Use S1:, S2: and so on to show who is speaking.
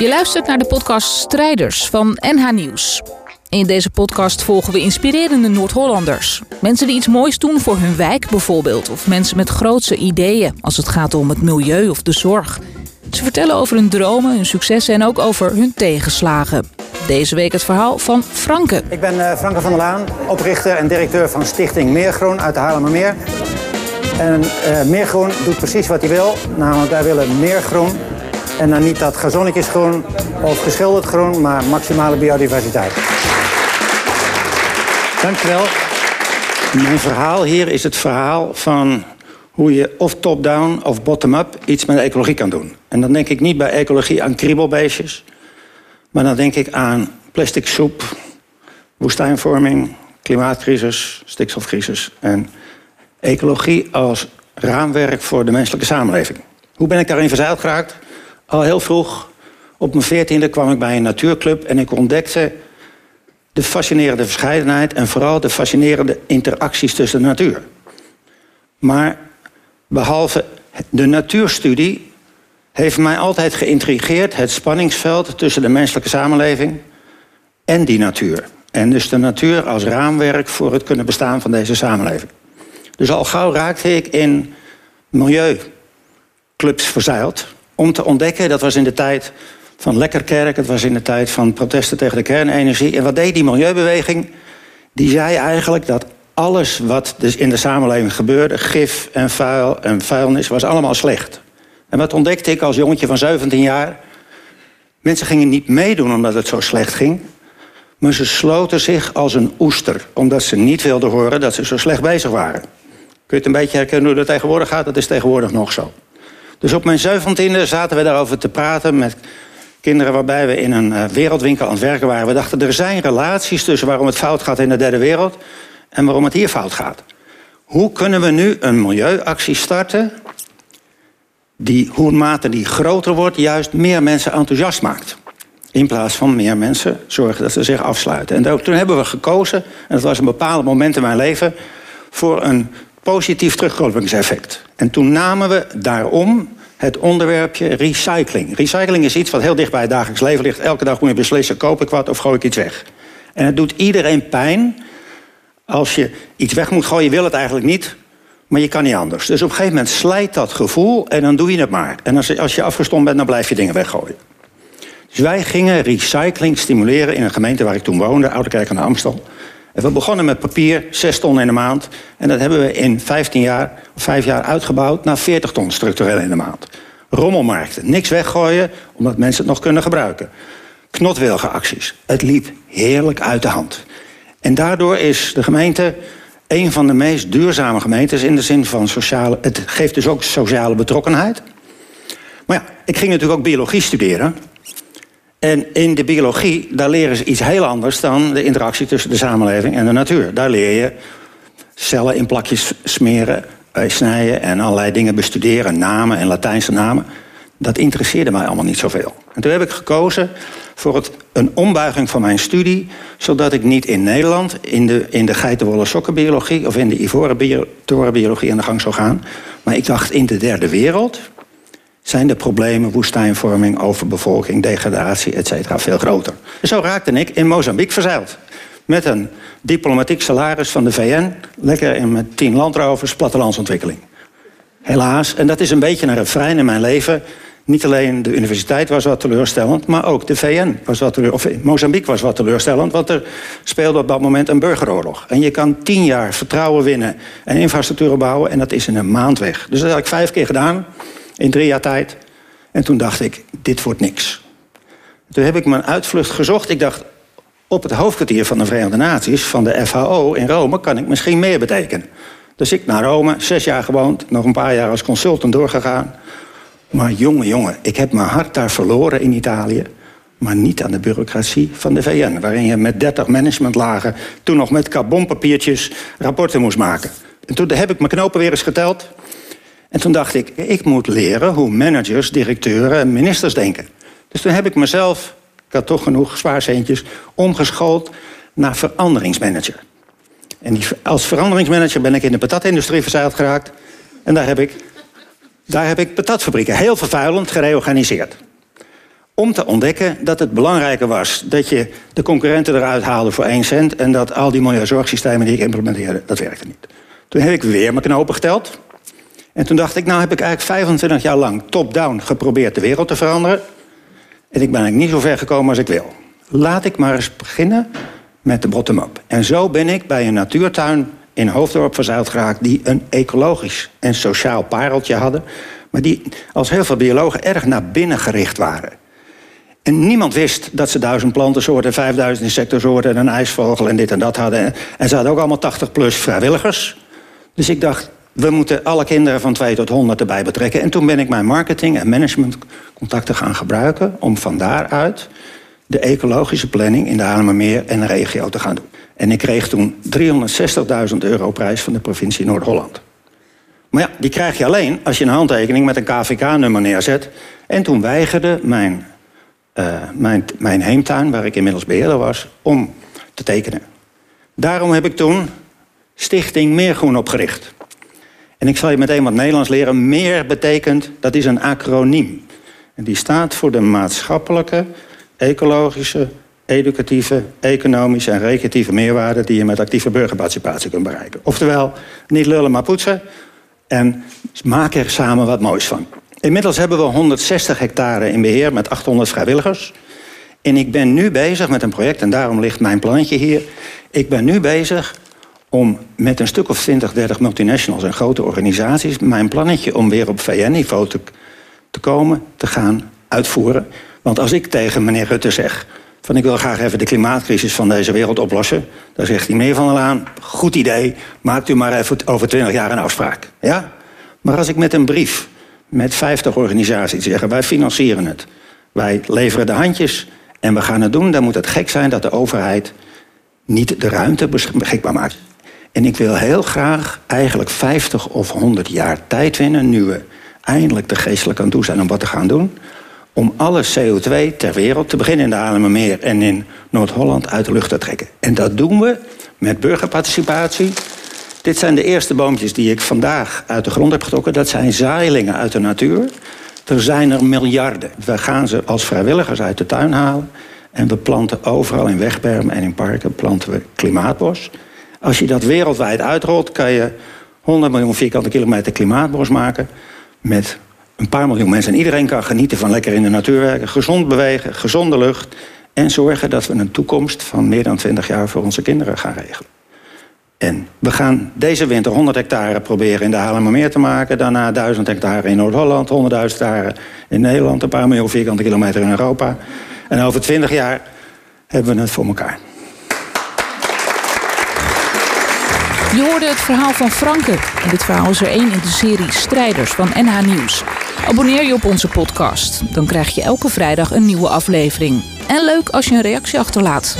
S1: Je luistert naar de podcast Strijders van NH Nieuws. In deze podcast volgen we inspirerende Noord-Hollanders. Mensen die iets moois doen voor hun wijk bijvoorbeeld. Of mensen met grootse ideeën als het gaat om het milieu of de zorg. Ze vertellen over hun dromen, hun successen en ook over hun tegenslagen. Deze week het verhaal van Franke.
S2: Ik ben uh, Franke van der Laan, oprichter en directeur van Stichting Meergroen uit de Haarlemmermeer. En uh, Meergroen doet precies wat hij wil. Namelijk, wij willen meer groen. En dan niet dat gazonnetjesgroen of geschilderd groen, maar maximale biodiversiteit. Dankjewel. Mijn verhaal hier is het verhaal van hoe je of top-down of bottom-up iets met ecologie kan doen. En dan denk ik niet bij ecologie aan kriebelbeestjes, maar dan denk ik aan plastic soep, woestijnvorming, klimaatcrisis, stikstofcrisis en ecologie als raamwerk voor de menselijke samenleving. Hoe ben ik daarin verzeild geraakt? Al heel vroeg, op mijn veertiende, kwam ik bij een natuurclub en ik ontdekte de fascinerende verscheidenheid en vooral de fascinerende interacties tussen de natuur. Maar behalve de natuurstudie heeft mij altijd geïntrigeerd het spanningsveld tussen de menselijke samenleving en die natuur. En dus de natuur als raamwerk voor het kunnen bestaan van deze samenleving. Dus al gauw raakte ik in milieuclubs verzeild om te ontdekken, dat was in de tijd van Lekkerkerk, het was in de tijd van protesten tegen de kernenergie. En wat deed die milieubeweging? Die zei eigenlijk dat alles wat dus in de samenleving gebeurde, gif en vuil en vuilnis, was allemaal slecht. En wat ontdekte ik als jongetje van 17 jaar? Mensen gingen niet meedoen omdat het zo slecht ging. Maar ze sloten zich als een oester, omdat ze niet wilden horen dat ze zo slecht bezig waren. Kun je het een beetje herkennen hoe dat tegenwoordig gaat? Dat is tegenwoordig nog zo. Dus op mijn zeventiende zaten we daarover te praten met kinderen waarbij we in een eh, wereldwinkel aan het werken waren. We dachten, er zijn relaties tussen waarom het fout gaat in de derde wereld en waarom het hier fout gaat. Hoe kunnen we nu een milieuactie starten die, hoe mate die groter wordt, juist meer mensen enthousiast maakt? In plaats van meer mensen zorgen dat ze zich afsluiten. En toen hebben we gekozen, en dat was een bepaald moment in mijn leven, voor een positief terugkopelingseffect. En toen namen we daarom het onderwerpje recycling. Recycling is iets wat heel dicht bij het dagelijks leven ligt. Elke dag moet je beslissen, koop ik wat of gooi ik iets weg. En het doet iedereen pijn als je iets weg moet gooien. Wil het eigenlijk niet, maar je kan niet anders. Dus op een gegeven moment slijt dat gevoel en dan doe je het maar. En als je, als je afgestomd bent, dan blijf je dingen weggooien. Dus wij gingen recycling stimuleren in een gemeente waar ik toen woonde, Oude Kerk aan de Amstel. We begonnen met papier, 6 ton in de maand. En dat hebben we in 15 jaar, of 5 jaar uitgebouwd naar 40 ton structureel in de maand. Rommelmarkten, niks weggooien, omdat mensen het nog kunnen gebruiken. Knotwilgenacties. Het liep heerlijk uit de hand. En daardoor is de gemeente een van de meest duurzame gemeentes in de zin van sociale. Het geeft dus ook sociale betrokkenheid. Maar ja, ik ging natuurlijk ook biologie studeren. En in de biologie, daar leren ze iets heel anders dan de interactie tussen de samenleving en de natuur. Daar leer je cellen in plakjes smeren, eh, snijden en allerlei dingen bestuderen, namen en Latijnse namen. Dat interesseerde mij allemaal niet zoveel. En toen heb ik gekozen voor het, een ombuiging van mijn studie, zodat ik niet in Nederland in de, in de geitenwolle sokkenbiologie of in de ivoren torenbiologie aan de gang zou gaan. Maar ik dacht in de derde wereld, zijn de problemen woestijnvorming, overbevolking, degradatie, etc. veel groter. Zo raakte ik in Mozambique verzeild. Met een diplomatiek salaris van de VN, lekker in met tien landrovers, plattelandsontwikkeling. Helaas, en dat is een beetje een refrein in mijn leven. Niet alleen de universiteit was wat teleurstellend, maar ook de VN was wat teleurstellend. Of Mozambique was wat teleurstellend, want er speelde op dat moment een burgeroorlog. En je kan tien jaar vertrouwen winnen en infrastructuur bouwen en dat is in een maand weg. Dus dat heb ik vijf keer gedaan in drie jaar tijd. En toen dacht ik, dit wordt niks. Toen heb ik mijn uitvlucht gezocht. Ik dacht, op het hoofdkwartier van de Verenigde Naties, van de FAO in Rome, kan ik misschien meer betekenen. Dus ik naar Rome, zes jaar gewoond, nog een paar jaar als consultant doorgegaan. Maar jongen, jongen, ik heb mijn hart daar verloren in Italië. Maar niet aan de bureaucratie van de VN, waarin je met 30 managementlagen, toen nog met carbonpapiertjes, rapporten moest maken. En toen heb ik mijn knopen weer eens geteld. En toen dacht ik, ik moet leren hoe managers, directeuren en ministers denken. Dus toen heb ik mezelf, ik had toch genoeg spaarcentjes, omgeschoold naar veranderingsmanager. En als veranderingsmanager ben ik in de patatindustrie verzeild geraakt. En daar heb ik, daar heb ik patatfabrieken, heel vervuilend, gereorganiseerd. Om te ontdekken dat het belangrijker was dat je de concurrenten eruit haalde voor 1 cent. En dat al die milieuzorgsystemen die ik implementeerde, dat werkte niet. Toen heb ik weer mijn knopen geteld. En toen dacht ik, nou heb ik eigenlijk 25 jaar lang top-down geprobeerd de wereld te veranderen. En ik ben eigenlijk niet zo ver gekomen als ik wil. Laat ik maar eens beginnen met de bottom-up. En zo ben ik bij een natuurtuin in Hoofddorp verzeild geraakt... die een ecologisch en sociaal pareltje hadden... maar die als heel veel biologen erg naar binnen gericht waren. En niemand wist dat ze duizend plantensoorten, vijfduizend insectensoorten... en een ijsvogel en dit en dat hadden. En ze hadden ook allemaal 80 plus vrijwilligers. Dus ik dacht, we moeten alle kinderen van 2 tot 100 erbij betrekken. En toen ben ik mijn marketing- en managementcontacten gaan gebruiken... om van daaruit de ecologische planning in de Haarlemmermeer en de regio te gaan doen. En ik kreeg toen 360.000 euro prijs van de provincie Noord-Holland. Maar ja, die krijg je alleen als je een handtekening met een KVK-nummer neerzet. En toen weigerde mijn, uh, mijn, mijn heemtuin, waar ik inmiddels beheerder was, om te tekenen. Daarom heb ik toen Stichting Meergroen opgericht. En ik zal je meteen wat Nederlands leren. Meer betekent, dat is een acroniem. En die staat voor de maatschappelijke, ecologische, educatieve, economische en recreatieve meerwaarde die je met actieve burgerparticipatie kunt bereiken. Oftewel, niet lullen maar poetsen en maak er samen wat moois van. Inmiddels hebben we 160 hectare in beheer met 800 vrijwilligers. En ik ben nu bezig met een project, en daarom ligt mijn plannetje hier. Ik ben nu bezig om met een stuk of 20, 30 multinationals en grote organisaties mijn plannetje om weer op VN-niveau te, komen, te gaan uitvoeren. Want als ik tegen meneer Rutte zeg van ik wil graag even de klimaatcrisis van deze wereld oplossen, dan zegt hij meneer Van der Laan, goed idee, maakt u maar even over 20 jaar een afspraak. Ja? Maar als ik met een brief met 50 organisaties zeg, wij financieren het, wij leveren de handjes en we gaan het doen, dan moet het gek zijn dat de overheid niet de ruimte beschikbaar maakt. En ik wil heel graag eigenlijk 50 of 100 jaar tijd winnen, nu we eindelijk de geestelijk aan toe zijn om wat te gaan doen, om alle CO2 ter wereld, te beginnen in de Haarlemmermeer en in Noord-Holland, uit de lucht te trekken. En dat doen we met burgerparticipatie. Dit zijn de eerste boompjes die ik vandaag uit de grond heb getrokken. Dat zijn zaailingen uit de natuur. Er zijn er miljarden. We gaan ze als vrijwilligers uit de tuin halen. En we planten overal in wegbermen en in parken planten we klimaatbos. Als je dat wereldwijd uitrolt, kan je 100 miljoen vierkante kilometer klimaatbos maken. Met een paar miljoen mensen. En iedereen kan genieten van lekker in de natuur werken, gezond bewegen, gezonde lucht. En zorgen dat we een toekomst van meer dan 20 jaar voor onze kinderen gaan regelen. En we gaan deze winter 100 hectare proberen in de Haarlemmermeer te maken. Daarna 1000 hectare in Noord-Holland, 100.000 hectare in Nederland, een paar miljoen vierkante kilometer in Europa. En over 20 jaar hebben we het voor elkaar.
S1: Je hoorde het verhaal van Franke. En dit verhaal is er één in de serie Strijders van NH Nieuws. Abonneer je op onze podcast. Dan krijg je elke vrijdag een nieuwe aflevering. En leuk als je een reactie achterlaat.